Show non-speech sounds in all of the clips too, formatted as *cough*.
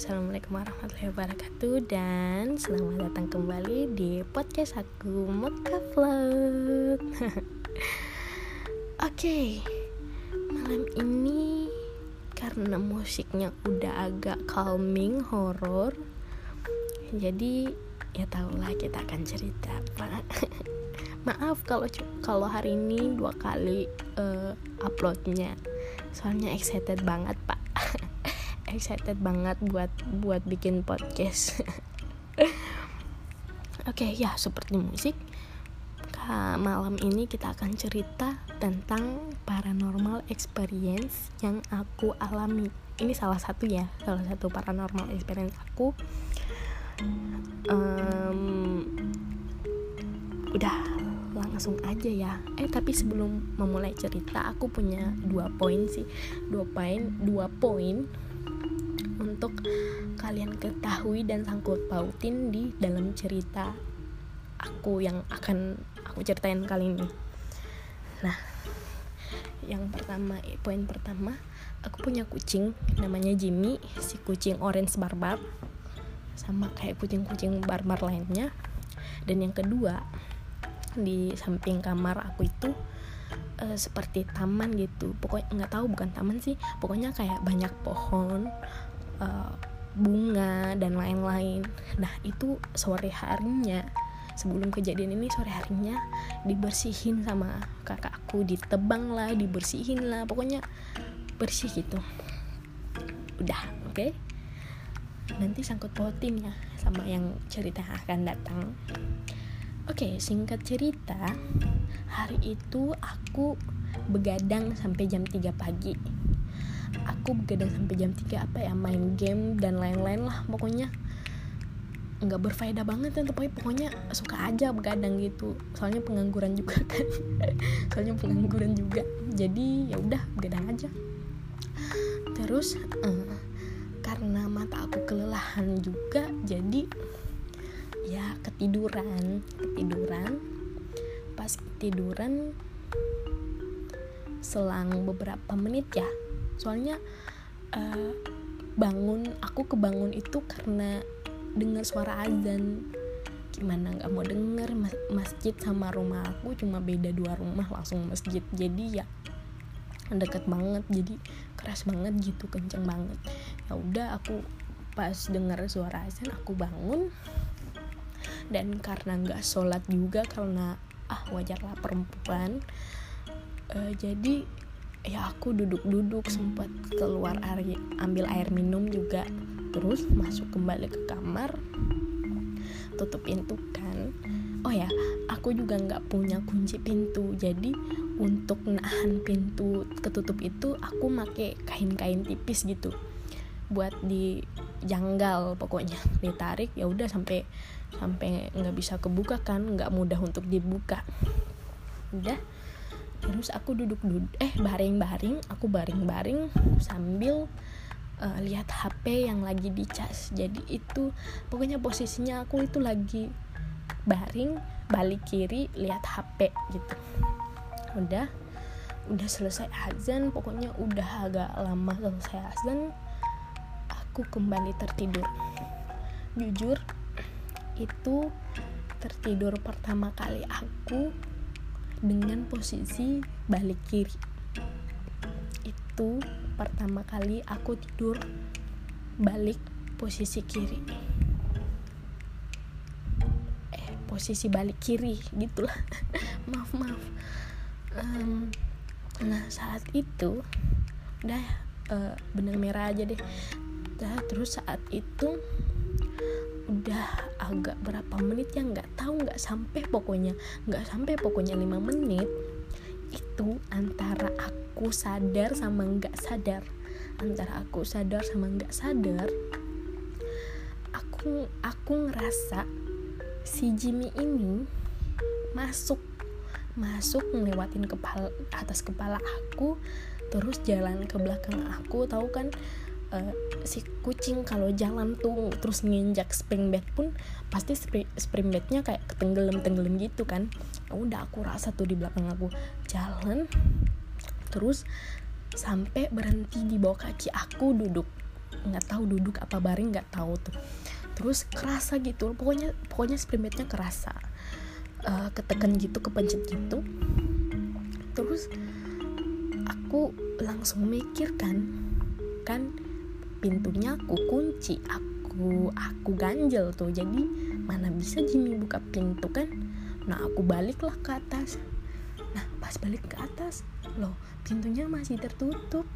Assalamualaikum warahmatullahi wabarakatuh Dan selamat datang kembali di podcast aku Mekah Vlog *laughs* Oke okay. Malam ini Karena musiknya udah agak calming, horror Jadi ya tau lah kita akan cerita apa *laughs* Maaf kalau kalau hari ini dua kali uh, uploadnya Soalnya excited banget pak excited banget buat buat bikin podcast. *laughs* Oke okay, ya seperti musik malam ini kita akan cerita tentang paranormal experience yang aku alami. Ini salah satu ya salah satu paranormal experience aku. Um, udah langsung aja ya. Eh tapi sebelum memulai cerita aku punya dua poin sih. Dua poin dua poin untuk kalian ketahui dan sangkut pautin di dalam cerita aku yang akan aku ceritain kali ini. Nah, yang pertama, poin pertama, aku punya kucing namanya Jimmy, si kucing orange barbar, sama kayak kucing-kucing barbar lainnya. Dan yang kedua, di samping kamar aku itu uh, seperti taman gitu pokoknya nggak tahu bukan taman sih pokoknya kayak banyak pohon uh, bunga dan lain-lain. Nah itu sore harinya sebelum kejadian ini sore harinya dibersihin sama kakakku ditebang lah dibersihin lah pokoknya bersih gitu. Udah oke? Okay? nanti sangkut pautin ya sama yang cerita akan datang. Oke okay, singkat cerita hari itu aku begadang sampai jam 3 pagi aku begadang sampai jam 3 apa ya main game dan lain-lain lah pokoknya. Nggak berfaedah banget ya tapi pokoknya suka aja begadang gitu. Soalnya pengangguran juga *laughs* kan. Soalnya pengangguran juga. Jadi ya udah begadang aja. Terus uh, karena mata aku kelelahan juga jadi ya ketiduran. Ketiduran. Pas ketiduran selang beberapa menit ya soalnya uh, bangun aku kebangun itu karena dengar suara azan. Gimana nggak mau denger mas masjid sama rumah aku cuma beda dua rumah langsung masjid. Jadi ya deket banget jadi keras banget gitu kenceng banget. Ya udah aku pas dengar suara azan aku bangun. Dan karena nggak sholat juga karena ah wajarlah perempuan. Uh, jadi ya aku duduk-duduk sempat keluar air ambil air minum juga. Terus masuk kembali ke kamar tutup pintu kan. Oh ya aku juga nggak punya kunci pintu. Jadi untuk nahan pintu ketutup itu aku make kain-kain tipis gitu. Buat di janggal pokoknya. *laughs* Ditarik ya udah sampai sampai nggak bisa kebuka kan. Nggak mudah untuk dibuka. Udah terus aku duduk duduk eh baring baring aku baring baring sambil uh, lihat HP yang lagi dicas. Jadi itu pokoknya posisinya aku itu lagi baring balik kiri lihat HP gitu. Udah udah selesai azan pokoknya udah agak lama selesai azan aku kembali tertidur. Jujur itu tertidur pertama kali aku dengan posisi balik kiri. Itu pertama kali aku tidur balik posisi kiri. Eh posisi balik kiri gitulah. *laughs* Maaf maaf. Um, nah saat itu udah uh, benang merah aja deh. Nah, terus saat itu udah agak berapa menit ya nggak tahu nggak sampai pokoknya nggak sampai pokoknya lima menit itu antara aku sadar sama nggak sadar. Antara aku sadar sama nggak sadar aku aku ngerasa si Jimmy ini masuk masuk ngelewatin kepala atas kepala aku terus jalan ke belakang aku tahu kan uh, si kucing kalau jalan tuh terus nginjak spring bed pun pasti spring bednya kayak ketenggelam tenggelam gitu kan. Ya udah aku rasa tuh di belakang aku jalan terus sampai berhenti di bawah kaki aku duduk. Nggak tahu duduk apa baring nggak tahu tuh. Terus kerasa gitu pokoknya pokoknya spring kerasa. Uh, ketekan gitu kepencet gitu. Terus aku langsung mikir kan kan pintunya aku kunci. Aku aku ganjel tuh. Jadi mana bisa Jimmy buka pintu kan? Nah aku baliklah ke atas. Nah pas balik ke atas loh pintunya masih tertutup.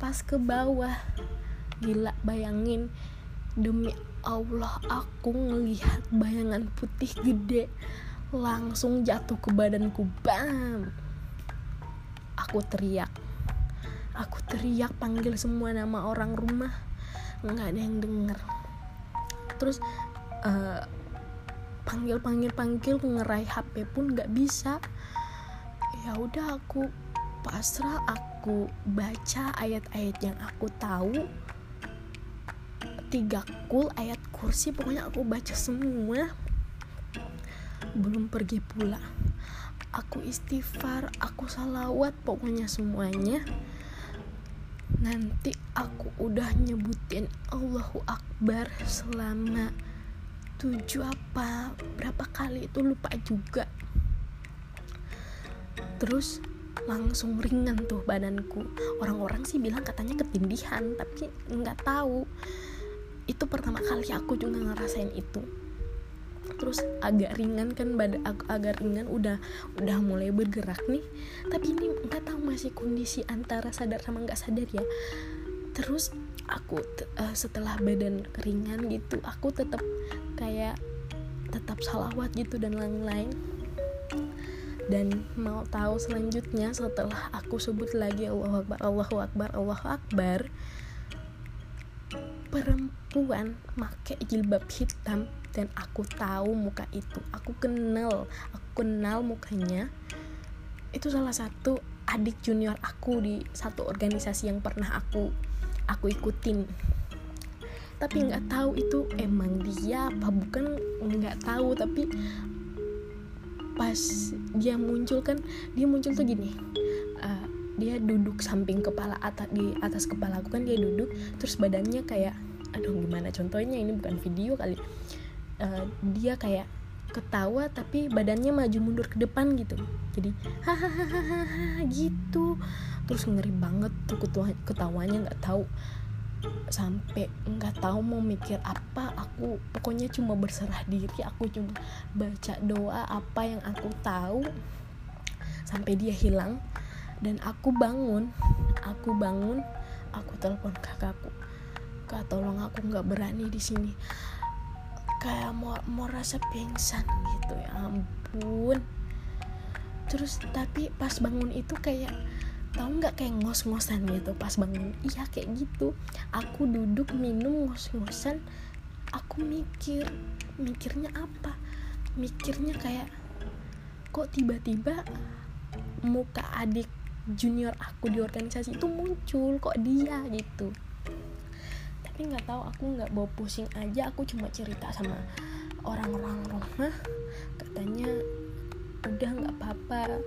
Pas ke bawah gila bayangin. Demi Allah aku ngelihat bayangan putih gede. Langsung jatuh ke badanku bam! Aku teriak aku teriak panggil semua nama orang rumah. Nggak ada yang denger. Terus uh, panggil panggil panggil ngerai HP pun nggak bisa. Ya udah aku pasrah aku baca ayat-ayat yang aku tahu. Tiga kul ayat kursi pokoknya aku baca semua. Belum pergi pula. Aku istighfar aku salawat pokoknya semuanya nanti aku udah nyebutin Allahu Akbar selama tujuh apa berapa kali itu lupa juga. Terus langsung ringan tuh badanku. Orang-orang sih bilang katanya ketindihan tapi nggak tahu. Itu pertama kali aku juga ngerasain itu terus agak ringan kan badan aku agak ringan udah udah mulai bergerak nih. Tapi ini nggak tahu masih kondisi antara sadar sama nggak sadar ya. Terus aku uh, setelah badan ringan gitu aku tetap kayak tetap salawat gitu dan lain-lain. Dan mau tahu selanjutnya setelah aku sebut lagi Allahu Akbar Allahu Akbar Allahu Akbar perempuan pakai jilbab hitam dan aku tahu muka itu. Aku kenal aku kenal mukanya. Itu salah satu adik junior aku di satu organisasi yang pernah aku aku ikutin. Tapi nggak tahu itu emang dia apa bukan nggak tahu. Tapi pas dia muncul kan dia muncul tuh gini uh, dia duduk samping kepala atas di atas kepala aku kan dia duduk terus badannya kayak aduh gimana contohnya? Ini bukan video kali uh, dia kayak ketawa tapi badannya maju mundur ke depan gitu. Jadi hahaha gitu. Terus ngeri banget tuh ketawanya nggak tahu sampai nggak tahu mau mikir apa. Aku pokoknya cuma berserah diri aku cuma baca doa apa yang aku tahu sampai dia hilang. Dan aku bangun aku bangun aku telepon kakakku kak tolong aku nggak berani di sini kayak mau mau rasa pingsan gitu ya ampun. Terus tapi pas bangun itu kayak tahu nggak kayak ngos-ngosan gitu pas bangun? Iya kayak gitu. Aku duduk minum ngos-ngosan aku mikir mikirnya apa? Mikirnya kayak kok tiba-tiba muka adik junior aku di organisasi itu muncul kok dia gitu tapi nggak tahu aku nggak bawa pusing aja aku cuma cerita sama orang-orang rumah. Katanya udah nggak apa-apa.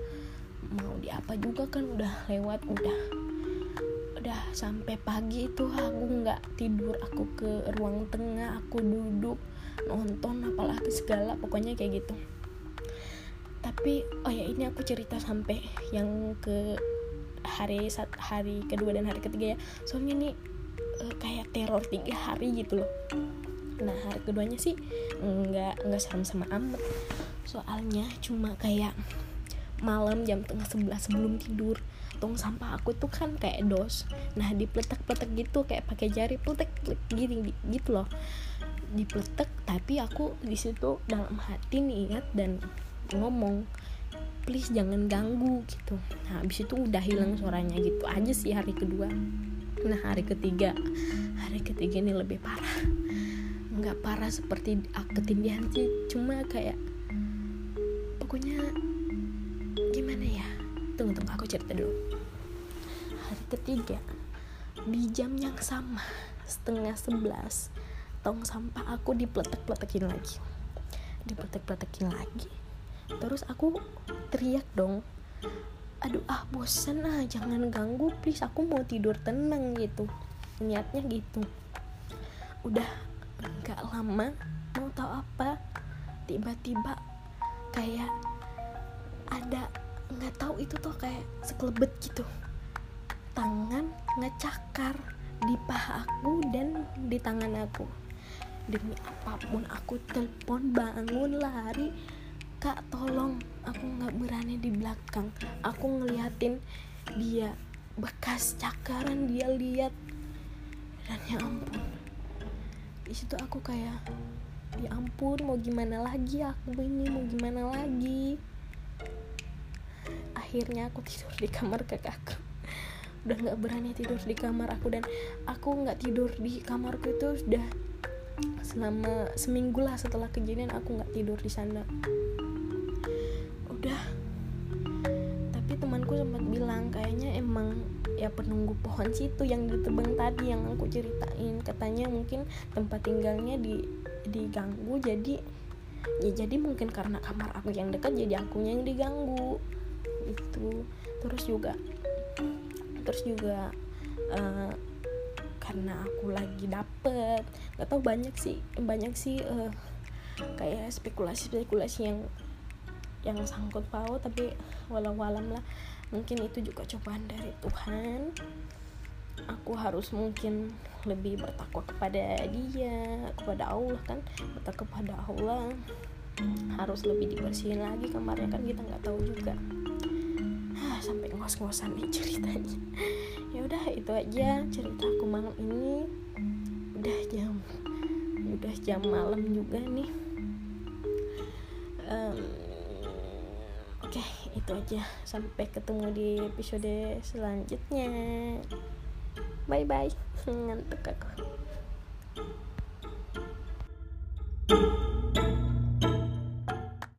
Mau di apa juga kan udah lewat udah udah sampai pagi itu. Aku nggak tidur aku ke ruang tengah aku duduk nonton apalagi segala pokoknya kayak gitu. Tapi oh ya ini aku cerita sampai yang ke hari saat hari kedua dan hari ketiga ya. Soalnya nih kayak teror tiga hari gitu loh. Nah hari keduanya sih nggak nggak sama-sama amat. Soalnya cuma kayak malam jam tengah sebelas sebelum tidur tong sampah aku tuh kan kayak dos. Nah dipletek-pletek gitu kayak pakai jari pletek gini gitu loh. Dipletek tapi aku di situ dalam hati niat dan ngomong please jangan ganggu gitu. Nah habis itu udah hilang suaranya gitu aja sih hari kedua nah hari ketiga. Hari ketiga ini lebih parah. Nggak parah seperti ketindihan sih. Cuma kayak pokoknya gimana ya? Tunggu tunggu aku cerita dulu. Hari ketiga di jam yang sama setengah sebelas tong sampah aku dipletek-pletekin lagi. Dipletek-pletekin lagi. Terus aku teriak dong aduh ah bosan ah jangan ganggu please. Aku mau tidur tenang gitu. Niatnya gitu. Udah nggak lama mau tahu apa? Tiba-tiba kayak ada nggak tahu itu tuh kayak sekelebet gitu. Tangan ngecakar di paha aku dan di tangan aku. Demi apa pun aku telepon bangun lari kak tolong aku nggak berani di belakang. Aku ngeliatin dia bekas cakaran dia lihat dan ya ampun di situ aku kayak ya ampun mau gimana lagi aku ini mau gimana lagi? Akhirnya aku tidur di kamar kakakku udah nggak berani tidur di kamar aku dan aku nggak tidur di kamarku itu sudah selama seminggu lah setelah kejadian aku nggak tidur di sana. Udah. Tapi temanku sempat bilang kayaknya emang ya penunggu pohon situ yang ditebang tadi yang aku ceritain. Katanya mungkin tempat tinggalnya di diganggu jadi ya jadi mungkin karena kamar aku yang dekat jadi akunya yang diganggu. Itu terus juga terus juga uh, karena aku lagi dapet. Nggak tahu banyak sih banyak sih uh, kayak spekulasi spekulasi yang yang sangkut paut tapi walau walam lah. Mungkin itu juga cobaan dari Tuhan. Aku harus mungkin lebih bertakwa kepada dia kepada Allah kan? Bertakwa kepada Allah. Harus lebih dibersihin lagi kamarnya kan? Kita nggak tahu juga. Ah, sampai ngos-ngosan nih *laughs* ceritanya. Ya udah itu aja cerita jam malam juga nih. Um, oke itu aja. Sampai ketemu di episode selanjutnya. Bye bye *laughs* ngantuk aku